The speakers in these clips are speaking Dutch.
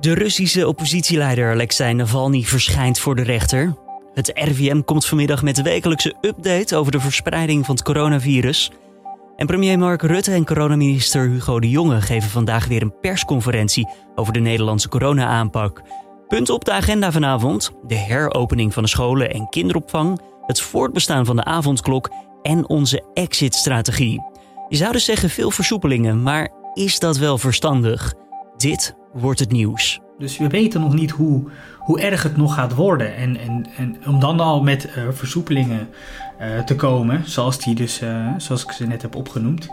De Russische oppositieleider Alexei Navalny verschijnt voor de rechter. Het RVM komt vanmiddag met de wekelijkse update over de verspreiding van het coronavirus. En premier Mark Rutte en coronaminister Hugo de Jonge geven vandaag weer een persconferentie over de Nederlandse corona-aanpak. Punten op de agenda vanavond: de heropening van de scholen en kinderopvang, het voortbestaan van de avondklok en onze exit-strategie. Je zou dus zeggen veel versoepelingen, maar is dat wel verstandig? Dit wordt het nieuws. Dus we weten nog niet hoe, hoe erg het nog gaat worden. En, en, en om dan al met uh, versoepelingen uh, te komen, zoals, die dus, uh, zoals ik ze net heb opgenoemd,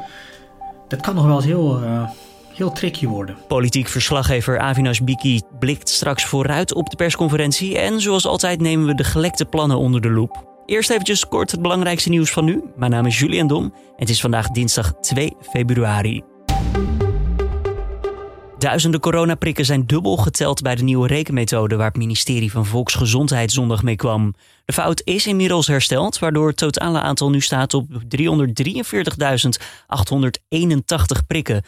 dat kan nog wel eens heel, heel tricky worden. Politiek verslaggever Avinash Biki blikt straks vooruit op de persconferentie. En zoals altijd nemen we de gelekte plannen onder de loep. Eerst eventjes kort het belangrijkste nieuws van nu. Mijn naam is Julian Dom en het is vandaag dinsdag 2 februari. Duizenden coronaprikken zijn dubbel geteld bij de nieuwe rekenmethode waar het ministerie van Volksgezondheid zondag mee kwam. De fout is inmiddels hersteld, waardoor het totale aantal nu staat op 343.881 prikken.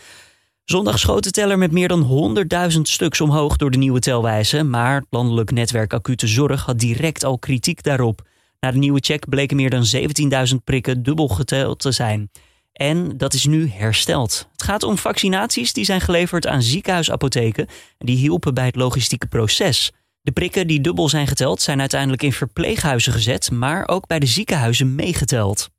Zondag schoot de teller met meer dan 100.000 stuks omhoog door de nieuwe telwijze, maar het landelijk netwerk acute zorg had direct al kritiek daarop. Na de nieuwe check bleken meer dan 17.000 prikken dubbel geteld te zijn. En dat is nu hersteld. Het gaat om vaccinaties die zijn geleverd aan ziekenhuisapotheken en die hielpen bij het logistieke proces. De prikken die dubbel zijn geteld zijn uiteindelijk in verpleeghuizen gezet, maar ook bij de ziekenhuizen meegeteld.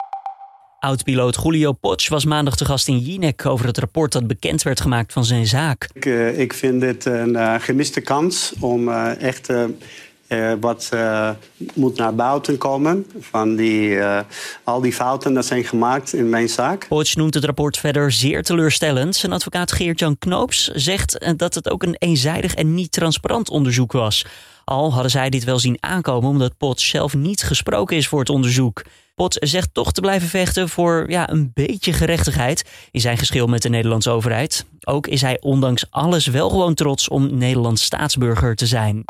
Oud-piloot Julio Potsch was maandag te gast in Jinek over het rapport dat bekend werd gemaakt van zijn zaak. Ik, uh, ik vind dit een uh, gemiste kans om uh, echt uh, wat uh, moet naar buiten komen van die, uh, al die fouten die zijn gemaakt in mijn zaak. Potsch noemt het rapport verder zeer teleurstellend. Zijn advocaat Geert-Jan Knoops zegt dat het ook een eenzijdig en niet transparant onderzoek was. Al hadden zij dit wel zien aankomen omdat Potsch zelf niet gesproken is voor het onderzoek. Potsch zegt toch te blijven vechten voor ja, een beetje gerechtigheid in zijn geschil met de Nederlandse overheid. Ook is hij ondanks alles wel gewoon trots om Nederlands staatsburger te zijn.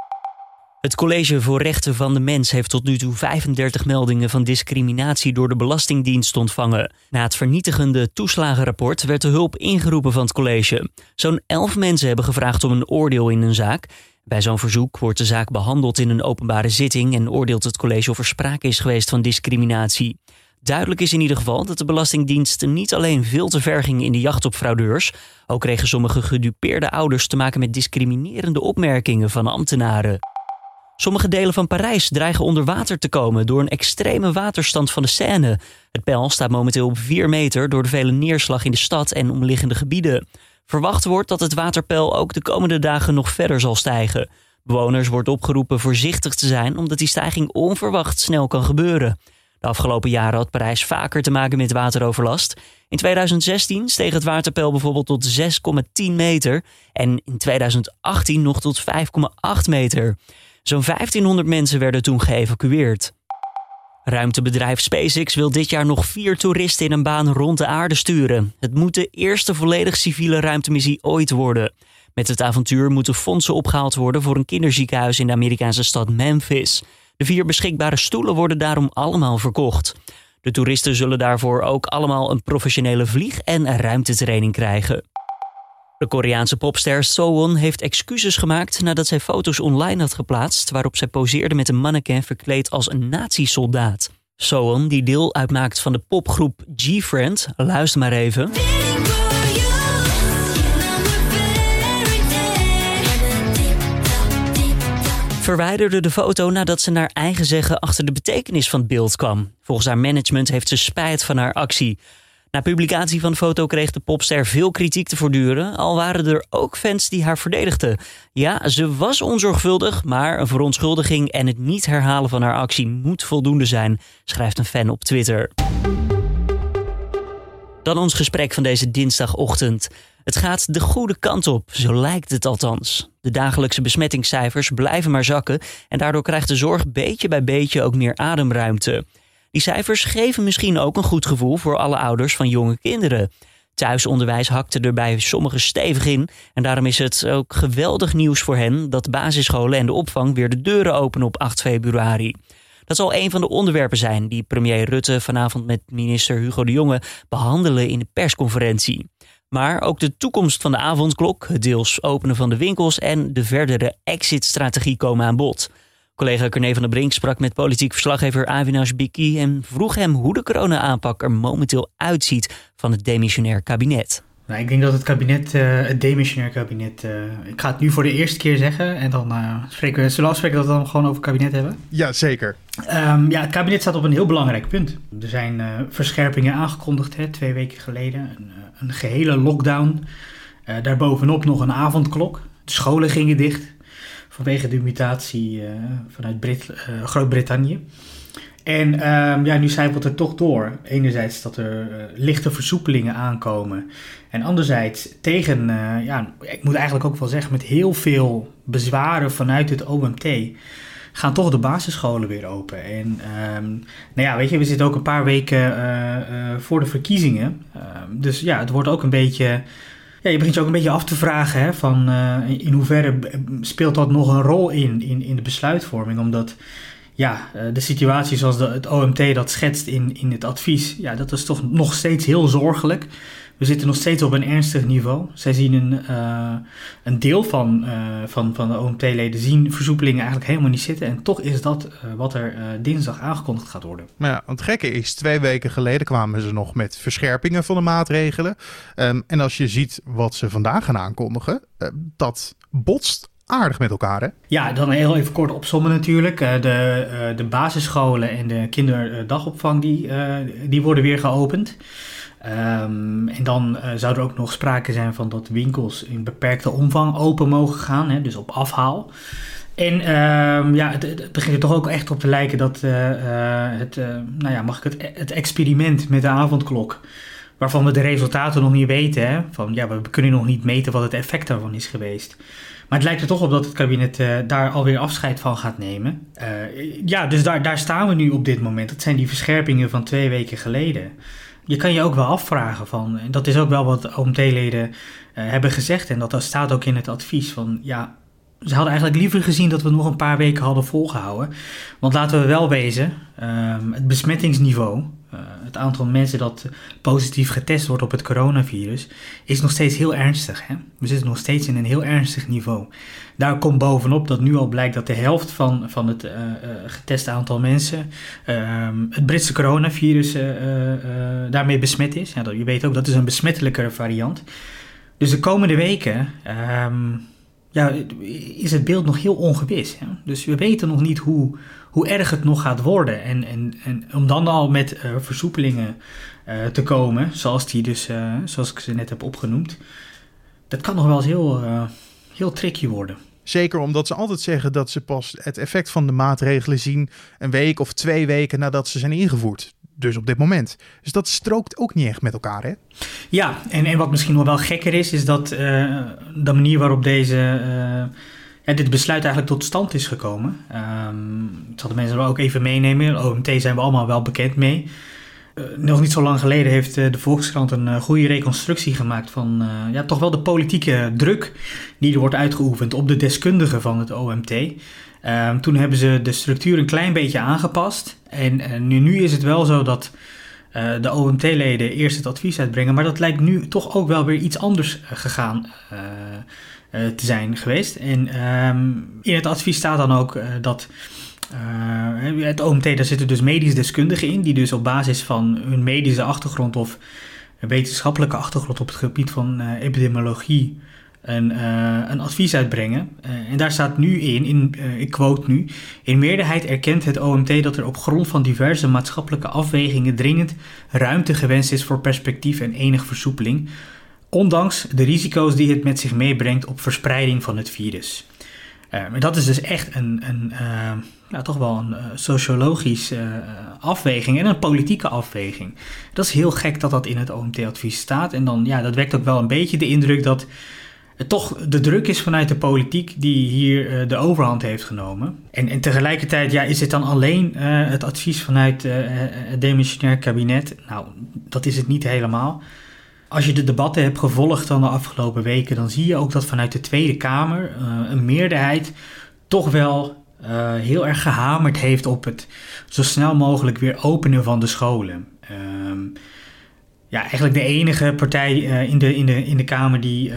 Het College voor Rechten van de Mens heeft tot nu toe 35 meldingen van discriminatie door de Belastingdienst ontvangen. Na het vernietigende toeslagenrapport werd de hulp ingeroepen van het college. Zo'n 11 mensen hebben gevraagd om een oordeel in hun zaak. Bij zo'n verzoek wordt de zaak behandeld in een openbare zitting en oordeelt het college of er sprake is geweest van discriminatie. Duidelijk is in ieder geval dat de Belastingdienst niet alleen veel te ver ging in de jacht op fraudeurs, ook kregen sommige gedupeerde ouders te maken met discriminerende opmerkingen van ambtenaren. Sommige delen van Parijs dreigen onder water te komen door een extreme waterstand van de Seine. Het peil staat momenteel op 4 meter door de vele neerslag in de stad en omliggende gebieden. Verwacht wordt dat het waterpeil ook de komende dagen nog verder zal stijgen. Bewoners wordt opgeroepen voorzichtig te zijn omdat die stijging onverwacht snel kan gebeuren. De afgelopen jaren had Parijs vaker te maken met wateroverlast. In 2016 steeg het waterpeil bijvoorbeeld tot 6,10 meter en in 2018 nog tot 5,8 meter. Zo'n 1500 mensen werden toen geëvacueerd. Ruimtebedrijf SpaceX wil dit jaar nog vier toeristen in een baan rond de aarde sturen. Het moet de eerste volledig civiele ruimtemissie ooit worden. Met het avontuur moeten fondsen opgehaald worden voor een kinderziekenhuis in de Amerikaanse stad Memphis. De vier beschikbare stoelen worden daarom allemaal verkocht. De toeristen zullen daarvoor ook allemaal een professionele vlieg- en ruimtetraining krijgen. De Koreaanse popster Sowon heeft excuses gemaakt nadat zij foto's online had geplaatst waarop zij poseerde met een mannequin verkleed als een nazi-soldaat. Sowon, die deel uitmaakt van de popgroep G-Friend, luister maar even. verwijderde de foto nadat ze naar eigen zeggen achter de betekenis van het beeld kwam. Volgens haar management heeft ze spijt van haar actie. Na publicatie van de foto kreeg de popster veel kritiek te voortduren, al waren er ook fans die haar verdedigden. Ja, ze was onzorgvuldig, maar een verontschuldiging en het niet herhalen van haar actie moet voldoende zijn, schrijft een fan op Twitter. Dan ons gesprek van deze dinsdagochtend. Het gaat de goede kant op, zo lijkt het althans. De dagelijkse besmettingscijfers blijven maar zakken en daardoor krijgt de zorg beetje bij beetje ook meer ademruimte. Die cijfers geven misschien ook een goed gevoel voor alle ouders van jonge kinderen. Thuisonderwijs hakte er bij sommigen stevig in en daarom is het ook geweldig nieuws voor hen dat basisscholen en de opvang weer de deuren openen op 8 februari. Dat zal een van de onderwerpen zijn die premier Rutte vanavond met minister Hugo de Jonge behandelen in de persconferentie. Maar ook de toekomst van de avondklok, het deels openen van de winkels en de verdere exit-strategie komen aan bod. Collega Corné van der Brink sprak met politiek verslaggever Avinash Biki en vroeg hem hoe de corona-aanpak er momenteel uitziet van het demissionair kabinet. Nou, ik denk dat het kabinet, uh, het demissionair kabinet, uh, ik ga het nu voor de eerste keer zeggen en dan uh, spreken we, zullen we afspreken dat we dan gewoon over het kabinet hebben? Ja, zeker. Um, ja, het kabinet staat op een heel belangrijk punt. Er zijn verscherpingen aangekondigd, hè, twee weken geleden, een, een gehele lockdown. daarbovenop nog een avondklok. De scholen gingen dicht vanwege de mutatie vanuit Brit Groot-Brittannië. En um, ja, nu zijpelt het toch door. Enerzijds dat er uh, lichte versoepelingen aankomen. En anderzijds tegen, ja, ik moet eigenlijk ook wel zeggen, met heel veel bezwaren vanuit het OMT gaan toch de basisscholen weer open. En um, nou ja, weet je, we zitten ook een paar weken voor de verkiezingen. Um, dus ja, het wordt ook een beetje. Ja, je begint je ook een beetje af te vragen hè, van in hoeverre speelt dat nog een rol in, in, in de besluitvorming. Omdat ja, eh, de situatie zoals de, het OMT dat schetst in, in het advies, ja, dat is toch nog steeds heel zorgelijk. We zitten nog steeds op een ernstig niveau. Zij zien een, uh, een deel van, uh, van, van de OMT-leden zien versoepelingen eigenlijk helemaal niet zitten. En toch is dat uh, wat er dinsdag aangekondigd gaat worden. Maar ja, het gekke is, twee weken geleden kwamen ze nog met verscherpingen van de maatregelen. Um, en als je ziet wat ze vandaag gaan aankondigen, dat botst aardig met elkaar, hè? Ja, dan heel even kort opzommen natuurlijk. Eh, de, eh, de basisscholen en de kinderdagopvang die, eh, die worden weer geopend. Um, en dan uh, zou er ook nog sprake zijn van dat winkels in beperkte omvang open mogen gaan, hè, dus op afhaal. En um, ja, het, het, er toch ook echt op te lijken dat uh, het, uh, nou ja, mag ik het, het experiment met de avondklok, waarvan we de resultaten nog niet weten, hè, van ja, we kunnen nog niet meten wat het effect daarvan is geweest. Maar het lijkt er toch op dat het kabinet uh, daar alweer afscheid van gaat nemen. Ja, dus daar, daar staan we nu op dit moment. Dat zijn die verscherpingen van twee weken geleden. Je kan je ook wel afvragen van, en dat is ook wel wat OMT-leden uh, hebben gezegd, en dat staat ook in het advies van, ja, ze hadden eigenlijk liever gezien dat we nog een paar weken hadden volgehouden. Want laten we wel wezen, um, het besmettingsniveau uh, het aantal mensen dat positief getest wordt op het coronavirus is nog steeds heel ernstig. Hè? We zitten nog steeds in een heel ernstig niveau. Daar komt bovenop dat nu al blijkt dat de helft van, van het uh, uh, geteste aantal mensen het Britse coronavirus daarmee besmet is. Ja, dat, je weet ook dat is een besmettelijkere variant. Dus de komende weken um, ja, is het beeld nog heel ongewis. Hè? Dus we weten nog niet hoe, hoe erg het nog gaat worden. En, en, en om dan al met uh, versoepelingen uh, te komen, zoals, die dus, uh, zoals ik ze net heb opgenoemd, dat kan nog wel eens heel, heel tricky worden. Zeker omdat ze altijd zeggen dat ze pas het effect van de maatregelen zien een week of twee weken nadat ze zijn ingevoerd dus op dit moment. Dus dat strookt ook niet echt met elkaar, hè? Ja, en, en wat misschien nog wel gekker is, is dat uh, de manier waarop deze, uh, ja, dit besluit eigenlijk tot stand is gekomen. Um, ik zal de mensen ook even meenemen. OMT zijn we allemaal wel bekend mee. Uh, nog niet zo lang geleden heeft de Volkskrant een goede reconstructie gemaakt van ja, toch wel de politieke druk die er wordt uitgeoefend op de deskundigen van het OMT. Um, toen hebben ze de structuur een klein beetje aangepast. En, en nu, nu, is het wel zo dat uh, de OMT-leden eerst het advies uitbrengen. Maar dat lijkt nu toch ook wel weer iets anders uh, gegaan te zijn geweest. En um, in het advies staat dan ook dat. het OMT, daar zitten dus medisch deskundigen in, die dus op basis van hun medische achtergrond of wetenschappelijke achtergrond op het gebied van epidemiologie een, uh, een advies uitbrengen. Uh, en daar staat nu in, in uh, ik quote nu: In meerderheid erkent het OMT dat er op grond van diverse maatschappelijke afwegingen dringend ruimte gewenst is voor perspectief en enige versoepeling, ondanks de risico's die het met zich meebrengt op verspreiding van het virus. maar dat is dus echt een, een nou, toch wel een sociologische afweging en een politieke afweging. Dat is heel gek dat dat in het OMT-advies staat. En dan, ja, dat wekt ook wel een beetje de indruk dat toch de druk is vanuit de politiek die hier uh, de overhand heeft genomen. En, en tegelijkertijd ja, is het dan alleen uh, het advies vanuit uh, het demissionair kabinet? Nou, dat is het niet helemaal. Als je de debatten hebt gevolgd dan de afgelopen weken, dan zie je ook dat vanuit de Tweede Kamer een meerderheid toch wel heel erg gehamerd heeft op het zo snel mogelijk weer openen van de scholen. Ehm, ja, eigenlijk de enige partij in, de, in, de, in de Kamer die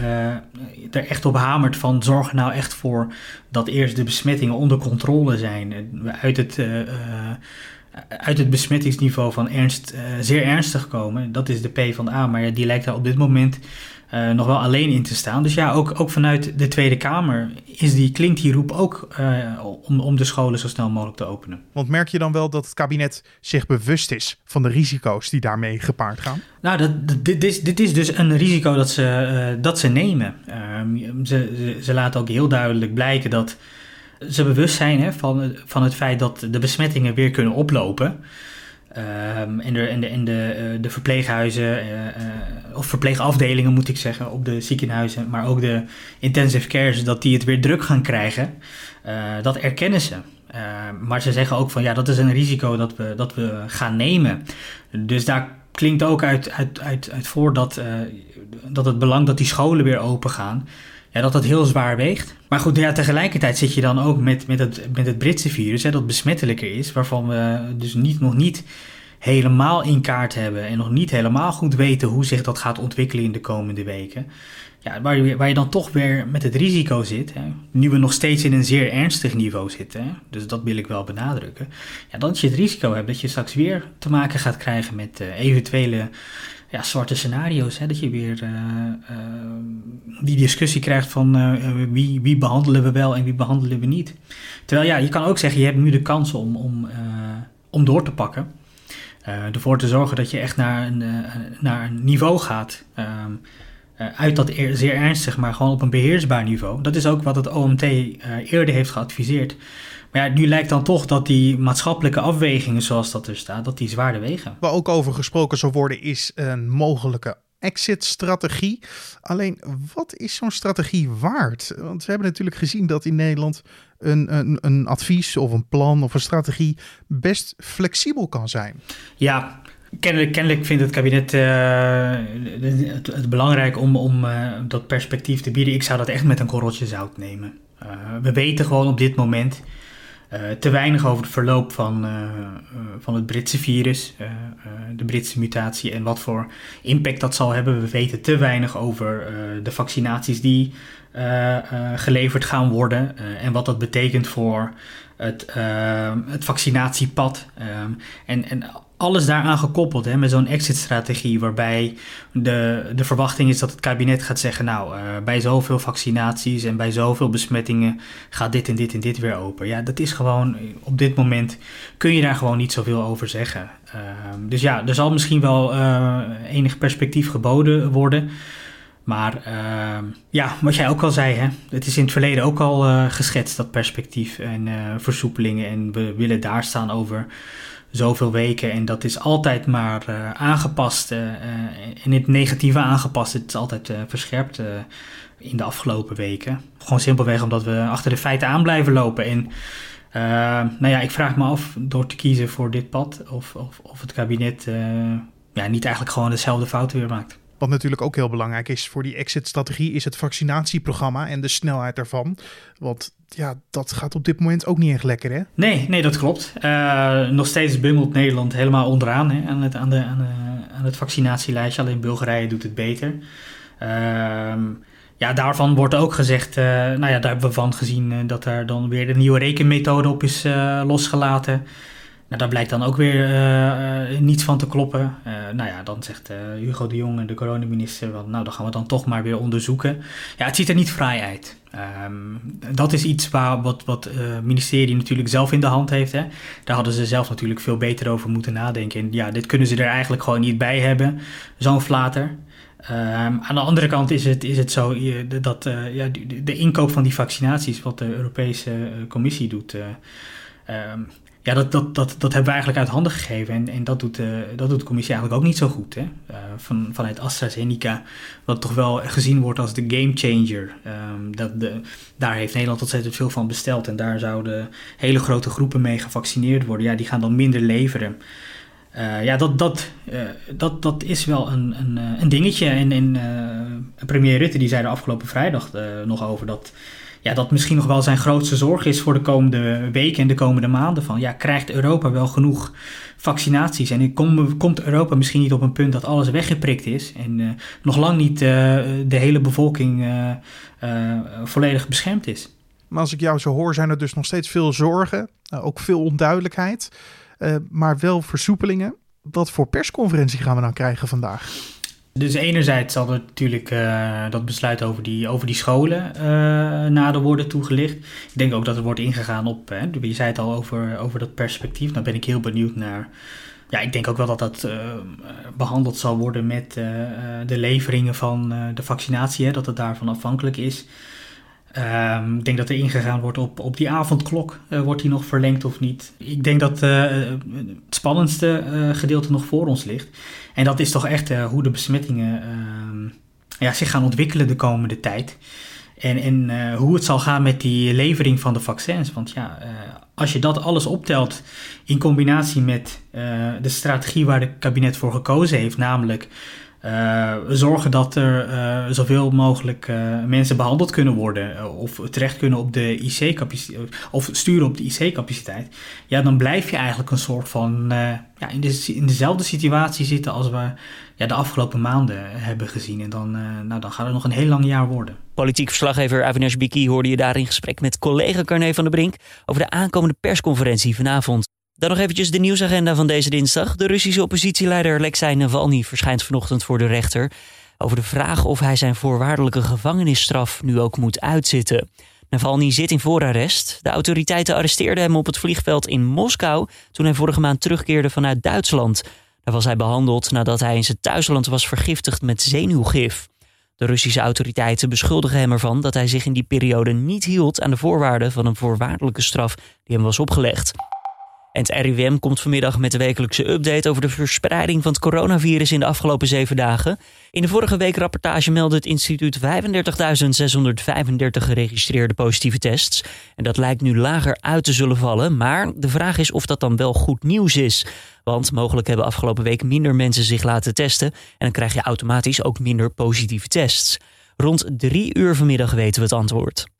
er echt op hamert van zorg nou echt voor dat eerst de besmettingen onder controle zijn. Uit het, uit het besmettingsniveau van ernst, zeer ernstig komen. Dat is de P van A, maar die lijkt daar op dit moment uh, nog wel alleen in te staan. Dus ja, ook, ook vanuit de Tweede Kamer is die, klinkt die roep ook uh, om, om de scholen zo snel mogelijk te openen. Want merk je dan wel dat het kabinet zich bewust is van de risico's die daarmee gepaard gaan? Nou, dat, dit, is, dit is dus een risico dat ze, uh, dat ze nemen. Ehm, ze, ze, ze, laten ook heel duidelijk blijken dat ze bewust zijn hè, van, van het feit dat de besmettingen weer kunnen oplopen. Um, en de, en de, en de, uh, de verpleeghuizen, uh, uh, of verpleegafdelingen moet ik zeggen, op de ziekenhuizen, maar ook de intensive cares, dat die het weer druk gaan krijgen, dat erkennen ze. Ehm, maar ze zeggen ook van ja, dat is een risico dat we, dat we gaan nemen. Dus daar klinkt ook uit, uit, uit, uit voor dat, dat het belang dat die scholen weer open gaan ja, dat dat heel zwaar weegt. Maar goed, ja, tegelijkertijd zit je dan ook met, met, het, met het Britse virus, hè, dat besmettelijker is, waarvan we dus niet, nog niet helemaal in kaart hebben en nog niet helemaal goed weten hoe zich dat gaat ontwikkelen in de komende weken. Ja, waar, je, waar je dan toch weer met het risico zit, hè, nu we nog steeds in een zeer ernstig niveau zitten, hè, dus dat wil ik wel benadrukken, ja, dat je het risico hebt dat je straks weer te maken gaat krijgen met uh, eventuele ja, zwarte scenario's. Hè, dat je weer uh, uh, die discussie krijgt van uh, wie, wie behandelen we wel en wie behandelen we niet. Terwijl ja, je kan ook zeggen, je hebt nu de kans om, om, om door te pakken. ervoor te zorgen dat je echt naar een, naar een niveau gaat. Ehm, uit dat zeer ernstig, maar gewoon op een beheersbaar niveau. Dat is ook wat het OMT eerder heeft geadviseerd. Maar ja, nu lijkt dan toch dat die maatschappelijke afwegingen, zoals dat er staat, dat die zwaarder wegen. Waar ook over gesproken zal worden, is een mogelijke exit-strategie. Alleen, wat is zo'n strategie waard? Want we hebben natuurlijk gezien dat in Nederland een, een, een advies of een plan of een strategie best flexibel kan zijn. Ja, Kennelijk, kennelijk, vindt het kabinet uh, het, het, belangrijk om, om uh, dat perspectief te bieden. Ik zou dat echt met een korreltje zout nemen. Uh, we weten gewoon op dit moment uh, te weinig over het verloop van, uh, uh, van het Britse virus, de Britse mutatie en wat voor impact dat zal hebben. We weten te weinig over de vaccinaties die geleverd gaan worden en wat dat betekent voor het, het vaccinatiepad. Um, en, en alles daaraan gekoppeld hè, met zo'n exit-strategie, waarbij de, de verwachting is dat het kabinet gaat zeggen: Nou, uh, bij zoveel vaccinaties en bij zoveel besmettingen gaat dit en dit en dit weer open. Ja, dat is gewoon op dit moment kun je daar gewoon niet zoveel over zeggen. Uh, dus ja, er zal misschien wel uh, enig perspectief geboden worden. Maar ehm, ja, wat jij ook al zei, hè, het is in het verleden ook al uh, geschetst, dat perspectief en versoepelingen. En we willen daar staan over zoveel weken. En dat is altijd maar uh, aangepast. Uh, in het negatieve aangepast. Het is altijd verscherpt in de afgelopen weken. Gewoon simpelweg omdat we achter de feiten aan blijven lopen. En nou ja, ik vraag me af door te kiezen voor dit pad. Of, of, of het kabinet ja, niet eigenlijk gewoon dezelfde fouten weer maakt. Wat natuurlijk ook heel belangrijk is voor die exit-strategie, is het vaccinatieprogramma en de snelheid daarvan. Want ja, dat gaat op dit moment ook niet echt lekker, hè? Nee, nee, dat klopt. Uh, nog steeds bungelt Nederland helemaal onderaan hè, aan, het, aan, de, aan, aan het vaccinatielijstje. Alleen Bulgarije doet het beter. Uh, ja, daarvan wordt ook gezegd, uh, nou ja, daar hebben we van gezien uh, dat er dan weer de nieuwe rekenmethode op is losgelaten. Nou, daar blijkt dan ook weer uh, niets van te kloppen. Uh, nou ja, dan zegt Hugo de Jong, de coronaminister, van, nou dan gaan we dan toch maar weer onderzoeken. Ja, het ziet er niet vrij uit. Um, dat is iets waar, wat, wat het ministerie natuurlijk zelf in de hand heeft. Hè. Daar hadden ze zelf natuurlijk veel beter over moeten nadenken. En ja, dit kunnen ze er eigenlijk gewoon niet bij hebben, zo'n flater. Um, aan de andere kant is het, is het zo dat ja, de, de, inkoop van die vaccinaties, wat de Europese Commissie doet, um, ja, dat, dat, dat, dat hebben we eigenlijk uit handen gegeven. En, en dat, doet, uh, dat doet de commissie eigenlijk ook niet zo goed. Hè? Uh, van, vanuit AstraZeneca, wat toch wel gezien wordt als de game changer. Um, dat de, daar heeft Nederland ontzettend veel van besteld. En daar zouden hele grote groepen mee gevaccineerd worden. Ja, die gaan dan minder leveren. Uh, ja, dat, dat, dat, dat is wel een, een, een dingetje. En, en premier Rutte die zei er afgelopen vrijdag nog over dat ja, dat misschien nog wel zijn grootste zorg is voor de komende weken en de komende maanden. Van ja, krijgt Europa wel genoeg vaccinaties? En komt Europa misschien niet op een punt dat alles weggeprikt is en uh, nog lang niet uh, de hele bevolking uh, volledig beschermd is? Maar als ik jou zo hoor, zijn er dus nog steeds veel zorgen, ook veel onduidelijkheid, maar wel versoepelingen. Wat voor persconferentie gaan we dan krijgen vandaag? Dus enerzijds zal er natuurlijk uh, dat besluit over die, over die scholen uh, nader worden toegelicht. Ik denk ook dat er wordt ingegaan op, hè, je zei het al over, over dat perspectief. Nou ben ik heel benieuwd naar. Ja, ik denk ook wel dat dat uh, behandeld zal worden met de leveringen van de vaccinatie, hè, dat het daarvan afhankelijk is. Um, ik denk dat er ingegaan wordt op, op die avondklok. Uh, wordt die nog verlengd of niet? Ik denk dat uh, het spannendste uh, gedeelte nog voor ons ligt. En dat is toch echt hoe de besmettingen ehm, ja, zich gaan ontwikkelen de komende tijd. En, en hoe het zal gaan met die levering van de vaccins. Want ja, als je dat alles optelt in combinatie met de strategie waar het kabinet voor gekozen heeft, namelijk uh, zorgen dat er uh, zoveel mogelijk uh, mensen behandeld kunnen worden of terecht kunnen op de IC-capaciteit of sturen op de IC-capaciteit, ja, dan blijf je eigenlijk een soort van ja, in, in dezelfde situatie zitten als we ja, de afgelopen maanden hebben gezien. En dan, nou, dan gaat het nog een heel lang jaar worden. Politiek verslaggever Avinash Biki hoorde je daar in gesprek met collega Carne van der Brink over de aankomende persconferentie vanavond. Dan nog eventjes de nieuwsagenda van deze dinsdag. De Russische oppositieleider Alexei Navalny verschijnt vanochtend voor de rechter over de vraag of hij zijn voorwaardelijke gevangenisstraf nu ook moet uitzitten. Navalny zit in voorarrest. De autoriteiten arresteerden hem op het vliegveld in Moskou toen hij vorige maand terugkeerde vanuit Duitsland. Daar was hij behandeld nadat hij in zijn thuisland was vergiftigd met zenuwgif. De Russische autoriteiten beschuldigen hem ervan dat hij zich in die periode niet hield aan de voorwaarden van een voorwaardelijke straf die hem was opgelegd. En het RIVM komt vanmiddag met de wekelijkse update over de verspreiding van het coronavirus in de afgelopen zeven dagen. In de vorige week rapportage meldde het instituut 35.635 geregistreerde positieve tests. En dat lijkt nu lager uit te zullen vallen, maar de vraag is of dat dan wel goed nieuws is. Want mogelijk hebben afgelopen week minder mensen zich laten testen en dan krijg je automatisch ook minder positieve tests. Rond drie uur vanmiddag weten we het antwoord.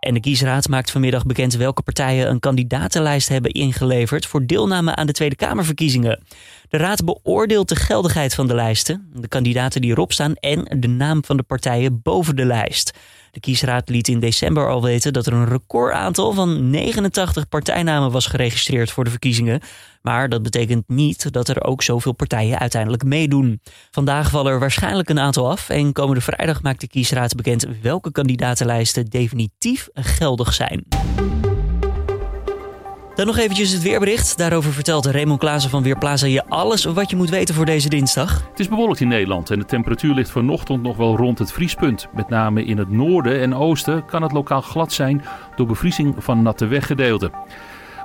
En de kiesraad maakt vanmiddag bekend welke partijen een kandidatenlijst hebben ingeleverd voor deelname aan de Tweede Kamerverkiezingen. De raad beoordeelt de geldigheid van de lijsten, de kandidaten die erop staan en de naam van de partijen boven de lijst. De kiesraad liet in december al weten dat er een recordaantal van 89 partijnamen was geregistreerd voor de verkiezingen. Maar dat betekent niet dat er ook zoveel partijen uiteindelijk meedoen. Vandaag vallen er waarschijnlijk een aantal af en komende vrijdag maakt de kiesraad bekend welke kandidatenlijsten definitief geldig zijn. Dan nog eventjes het weerbericht. Daarover vertelt Raymond Klaassen van Weerplaza je alles wat je moet weten voor deze dinsdag. Het is bewolkt in Nederland en de temperatuur ligt vanochtend nog wel rond het vriespunt. Met name in het noorden en oosten kan het lokaal glad zijn door bevriezing van natte weggedeelten.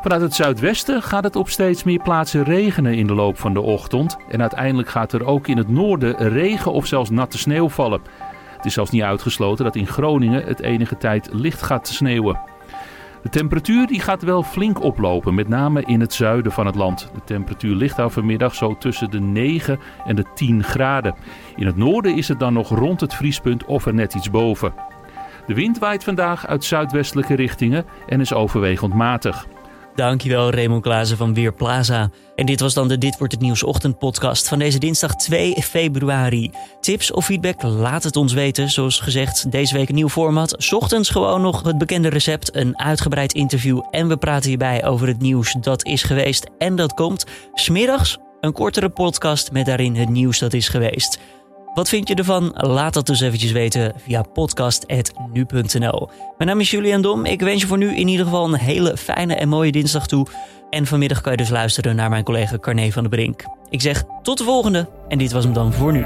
Vanuit het zuidwesten gaat het op steeds meer plaatsen regenen in de loop van de ochtend. En uiteindelijk gaat er ook in het noorden regen of zelfs natte sneeuw vallen. Het is zelfs niet uitgesloten dat in Groningen het enige tijd licht gaat sneeuwen. De temperatuur die gaat wel flink oplopen, met name in het zuiden van het land. De temperatuur ligt daar vanmiddag zo tussen de 9 en de 10 graden. In het noorden is het dan nog rond het vriespunt of er net iets boven. De wind waait vandaag uit zuidwestelijke richtingen en is overwegend matig. Dankjewel Raymond Klaassen van Weerplaza. En dit was dan de Dit Wordt Het Nieuws ochtendpodcast van deze dinsdag 2 februari. Tips of feedback, laat het ons weten. Zoals gezegd, deze week een nieuw format. Ochtends gewoon nog het bekende recept, een uitgebreid interview... en we praten hierbij over het nieuws dat is geweest en dat komt. Smiddags een kortere podcast met daarin het nieuws dat is geweest. Wat vind je ervan? Laat dat dus eventjes weten via podcast.nu.nl. Mijn naam is Julian Dom. Ik wens je voor nu in ieder geval een hele fijne en mooie dinsdag toe. En vanmiddag kan je dus luisteren naar mijn collega Carne van der Brink. Ik zeg tot de volgende en dit was hem dan voor nu.